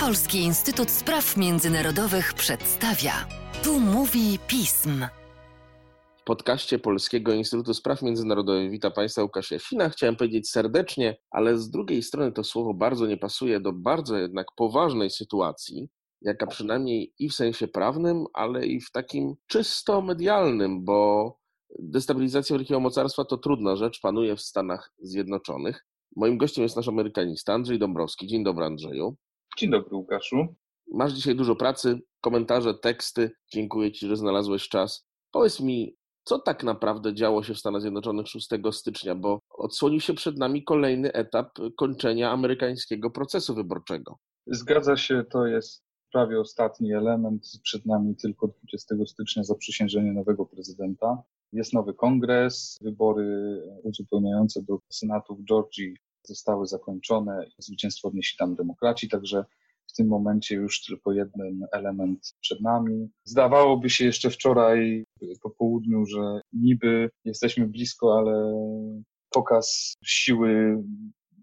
Polski Instytut Spraw Międzynarodowych przedstawia. Tu mówi pism. W podcaście Polskiego Instytutu Spraw Międzynarodowych witam Państwa Łukasz Jasina. Chciałem powiedzieć serdecznie, ale z drugiej strony to słowo bardzo nie pasuje do bardzo jednak poważnej sytuacji, jaka przynajmniej i w sensie prawnym, ale i w takim czysto medialnym, bo destabilizacja wielkiego mocarstwa to trudna rzecz, panuje w Stanach Zjednoczonych. Moim gościem jest nasz Amerykanista Andrzej Dąbrowski. Dzień dobry Andrzeju. Dzień dobry Łukaszu. Masz dzisiaj dużo pracy, komentarze, teksty. Dziękuję Ci, że znalazłeś czas. Powiedz mi, co tak naprawdę działo się w Stanach Zjednoczonych 6 stycznia, bo odsłonił się przed nami kolejny etap kończenia amerykańskiego procesu wyborczego. Zgadza się, to jest prawie ostatni element. Przed nami tylko 20 stycznia zaprzysiężenie nowego prezydenta. Jest nowy kongres, wybory uzupełniające do Senatu w Georgii zostały zakończone. Zwycięstwo odnieśli tam demokraci, także w tym momencie już tylko jeden element przed nami. Zdawałoby się jeszcze wczoraj po południu, że niby jesteśmy blisko, ale pokaz siły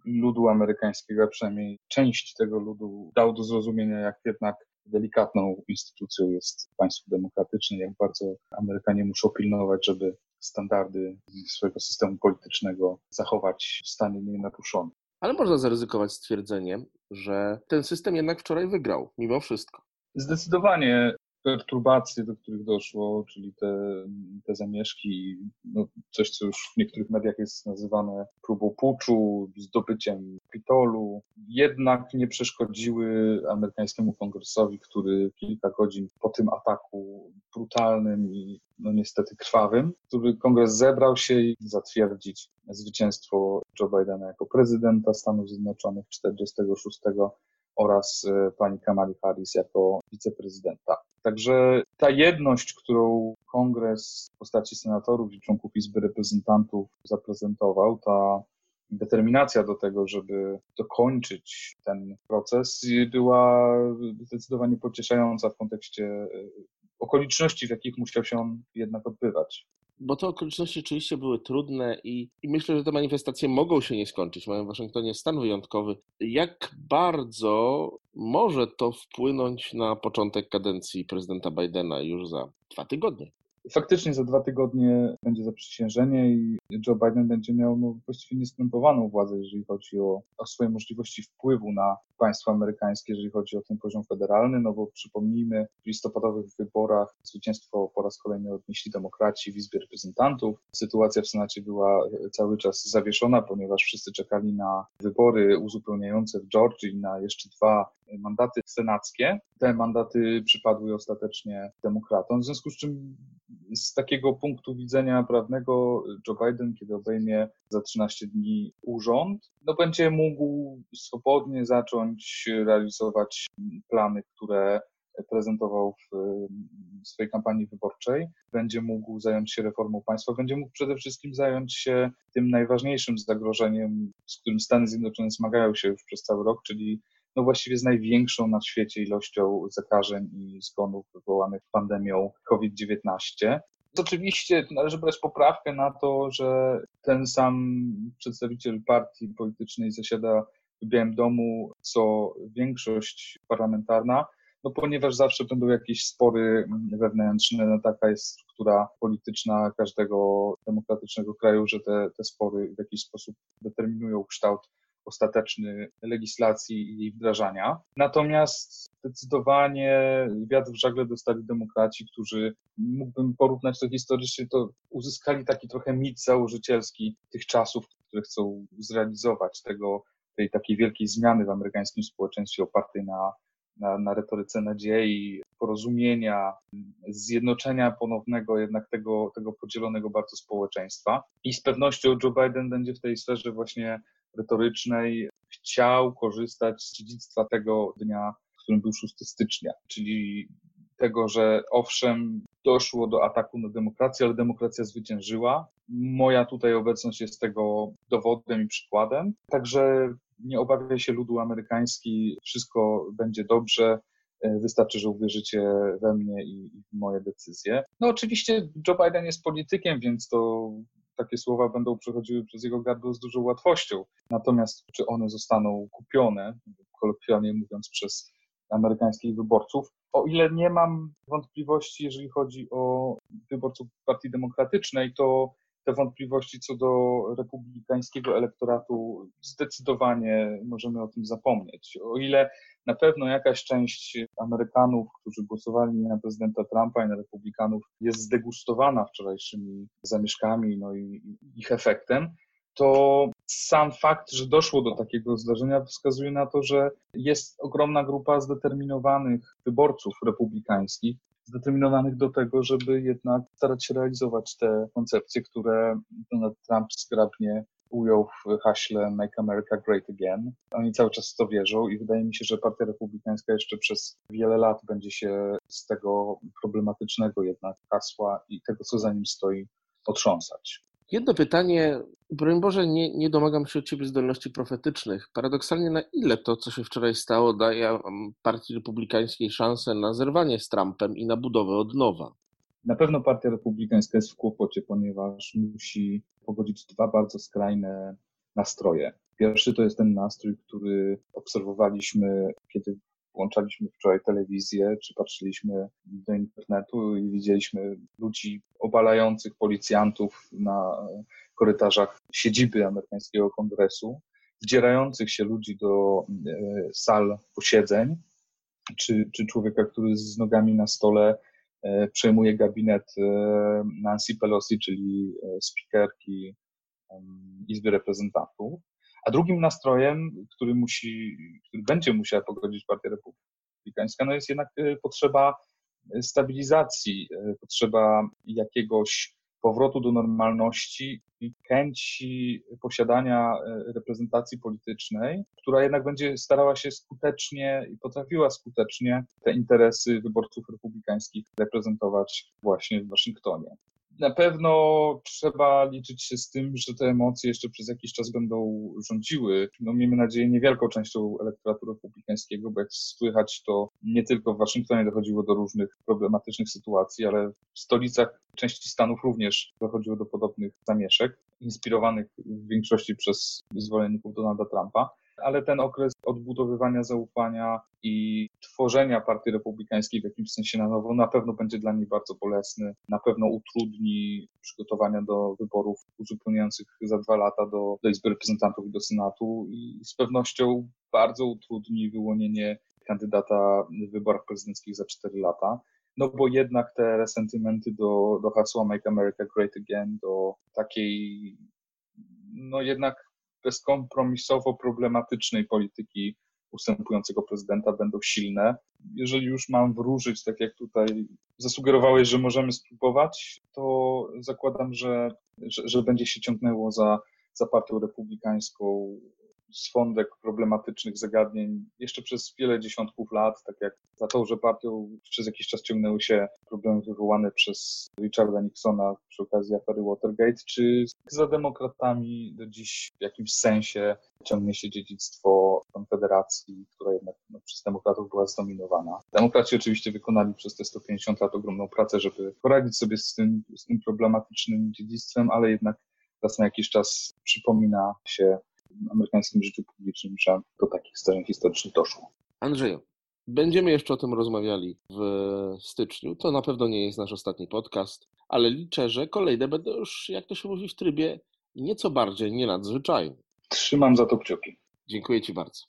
ludu amerykańskiego, a przynajmniej część tego ludu, dał do zrozumienia, jak jednak delikatną instytucją jest państwo demokratyczne, jak bardzo Amerykanie muszą pilnować, żeby standardy swojego systemu politycznego zachować w stanie nienaruszonym. Ale można zaryzykować stwierdzenie, że ten system jednak wczoraj wygrał, mimo wszystko. Zdecydowanie perturbacje, do których doszło, czyli te, te zamieszki, no coś, co już w niektórych mediach jest nazywane próbą puczu, zdobyciem Kapitolu, jednak nie przeszkodziły amerykańskiemu kongresowi, który kilka godzin po tym ataku brutalnym i no niestety krwawym, który kongres zebrał się i zatwierdzić zwycięstwo Joe Bidena jako prezydenta Stanów Zjednoczonych 46 oraz e, pani Kamali Harris jako wiceprezydenta. Także ta jedność, którą kongres w postaci senatorów i członków Izby Reprezentantów zaprezentował, ta determinacja do tego, żeby dokończyć ten proces, była zdecydowanie pocieszająca w kontekście e, okoliczności, w jakich musiał się on jednak odbywać bo te okoliczności oczywiście były trudne i, i, myślę, że te manifestacje mogą się nie skończyć. Mamy w Waszyngtonie stan wyjątkowy. Jak bardzo może to wpłynąć na początek kadencji prezydenta Bidena już za dwa tygodnie? Faktycznie za dwa tygodnie będzie zaprzysiężenie i Joe Biden będzie miał no, właściwie nieskrępowaną władzę, jeżeli chodzi o, o swoje możliwości wpływu na państwo amerykańskie, jeżeli chodzi o ten poziom federalny, no bo przypomnijmy, w listopadowych wyborach zwycięstwo po raz kolejny odnieśli demokraci w Izbie Reprezentantów. Sytuacja w Senacie była cały czas zawieszona, ponieważ wszyscy czekali na wybory uzupełniające w Georgii na jeszcze dwa mandaty senackie. Te mandaty przypadły ostatecznie demokratom, w związku z czym z takiego punktu widzenia prawnego Joe Biden, kiedy obejmie za 13 dni urząd, no będzie mógł swobodnie zacząć realizować plany, które prezentował w swojej kampanii wyborczej, będzie mógł zająć się reformą państwa, będzie mógł przede wszystkim zająć się tym najważniejszym zagrożeniem, z którym Stany Zjednoczone zmagają się już przez cały rok, czyli no właściwie z największą na świecie ilością zakażeń i zgonów wywołanych pandemią COVID-19. Oczywiście należy brać poprawkę na to, że ten sam przedstawiciel partii politycznej zasiada w Białym Domu co większość parlamentarna, no ponieważ zawsze będą jakieś spory wewnętrzne, no taka jest struktura polityczna każdego demokratycznego kraju, że te, te spory w jakiś sposób determinują kształt ostateczny legislacji i jej wdrażania. Natomiast zdecydowanie wiatr w żagle dostali demokraci, którzy mógłbym porównać to historycznie, to uzyskali taki trochę mit założycielski tych czasów, które chcą zrealizować tego, tej takiej wielkiej zmiany w amerykańskim społeczeństwie opartej na, na, na retoryce nadziei, porozumienia, zjednoczenia ponownego jednak tego, tego podzielonego bardzo społeczeństwa. I z pewnością Joe Biden będzie w tej sferze właśnie retorycznej chciał korzystać z dziedzictwa tego dnia, w którym był 6 stycznia, czyli tego, że owszem, doszło do ataku na demokrację, ale demokracja zwyciężyła. Moja tutaj obecność jest tego dowodem i przykładem. Także nie obawiaj się ludu amerykański, wszystko będzie dobrze. Wystarczy, że uwierzycie we mnie i w moje decyzje. No oczywiście Joe Biden jest politykiem, więc to takie słowa będą przechodziły przez jego gardło z dużą łatwością. Natomiast czy one zostaną kupione, kolokwialnie mówiąc, przez amerykańskich wyborców. O ile nie mam wątpliwości, jeżeli chodzi o wyborców Partii Demokratycznej, to te wątpliwości co do republikańskiego elektoratu zdecydowanie możemy o tym zapomnieć. O ile na pewno jakaś część Amerykanów, którzy głosowali na prezydenta Trumpa i na republikanów, jest zdegustowana wczorajszymi zamieszkami no i ich efektem, to sam fakt, że doszło do takiego zdarzenia, wskazuje na to, że jest ogromna grupa zdeterminowanych wyborców republikańskich, zdeterminowanych do tego, żeby jednak starać się realizować te koncepcje, które Donald Trump zgrabnie ujął w haśle Make America Great Again. Oni cały czas w to wierzą i wydaje mi się, że Partia Republikańska jeszcze przez wiele lat będzie się z tego problematycznego jednak hasła i tego, co za nim stoi, otrząsać. Jedno pytanie, broń Boże, nie, nie domagam się od Ciebie zdolności profetycznych. Paradoksalnie, na ile to, co się wczoraj stało, daje Partii Republikańskiej szansę na zerwanie z Trumpem i na budowę od nowa? Na pewno Partia Republikańska jest w kłopocie, ponieważ musi pogodzić dwa bardzo skrajne nastroje. Pierwszy to jest ten nastrój, który obserwowaliśmy, kiedy włączaliśmy wczoraj telewizję, czy patrzyliśmy do internetu i widzieliśmy ludzi obalających policjantów na korytarzach siedziby amerykańskiego kongresu, wdzierających się ludzi do e, sal posiedzeń, czy, czy człowieka, który z nogami na stole przejmuje gabinet e, Nancy Pelosi, czyli speakerki Izby Reprezentantów. A drugim nastrojem, który musi, który będzie musiała pogodzić Partia Republikańska, no jest jednak e, potrzeba e, stabilizacji, e, potrzeba jakiegoś powrotu do normalności i chęci posiadania reprezentacji politycznej, która jednak będzie starała się skutecznie i potrafiła skutecznie te interesy wyborców republikańskich reprezentować właśnie w Waszyngtonie. Na pewno trzeba liczyć się z tym, że te emocje jeszcze przez jakiś czas będą rządziły. No, miejmy nadzieję, niewielką częścią elektoratu republikańskiego, bo jak słychać, to nie tylko w Waszyngtonie dochodziło do różnych problematycznych sytuacji, ale w stolicach części Stanów również dochodziło do podobnych zamieszek, inspirowanych w większości przez zwolenników Donalda Trumpa ale ten okres odbudowywania zaufania i tworzenia Partii Republikańskiej w jakimś sensie na nowo na pewno będzie dla niej bardzo bolesny, na pewno utrudni przygotowania do wyborów uzupełniających za dwa lata do, do Izby Reprezentantów i do Senatu i z pewnością bardzo utrudni wyłonienie kandydata w wyborach prezydenckich za cztery lata. No bo jednak te resentymenty do, do hasła Make America Great Again, do takiej, no jednak bezkompromisowo problematycznej polityki ustępującego prezydenta będą silne. Jeżeli już mam wróżyć, tak jak tutaj zasugerowałeś, że możemy spróbować, to zakładam, że, że, że będzie się ciągnęło za, za partią republikańską swądek problematycznych zagadnień jeszcze przez wiele dziesiątków lat, tak jak za to, że partią przez jakiś czas ciągnęły się problemy wywołane przez Richarda Nixona przy okazji afery Watergate, czy za demokratami do dziś w jakimś sensie ciągnie się dziedzictwo Konfederacji, która jednak no, przez demokratów była zdominowana. Demokraci oczywiście wykonali przez te 150 lat ogromną pracę, żeby poradzić sobie z tym, z tym problematycznym dziedzictwem, ale jednak raz na jakiś czas przypomina się amerykańskim życiu publicznym, że do takich zdarzeń historycznych doszło. Andrzeju, będziemy jeszcze o tym rozmawiali w styczniu. To na pewno nie jest nasz ostatni podcast, ale liczę, że kolejne będą już, jak to się mówi, w trybie nieco bardziej nienadzwyczajnym. Trzymam za to kciuki. Dziękuję Ci bardzo.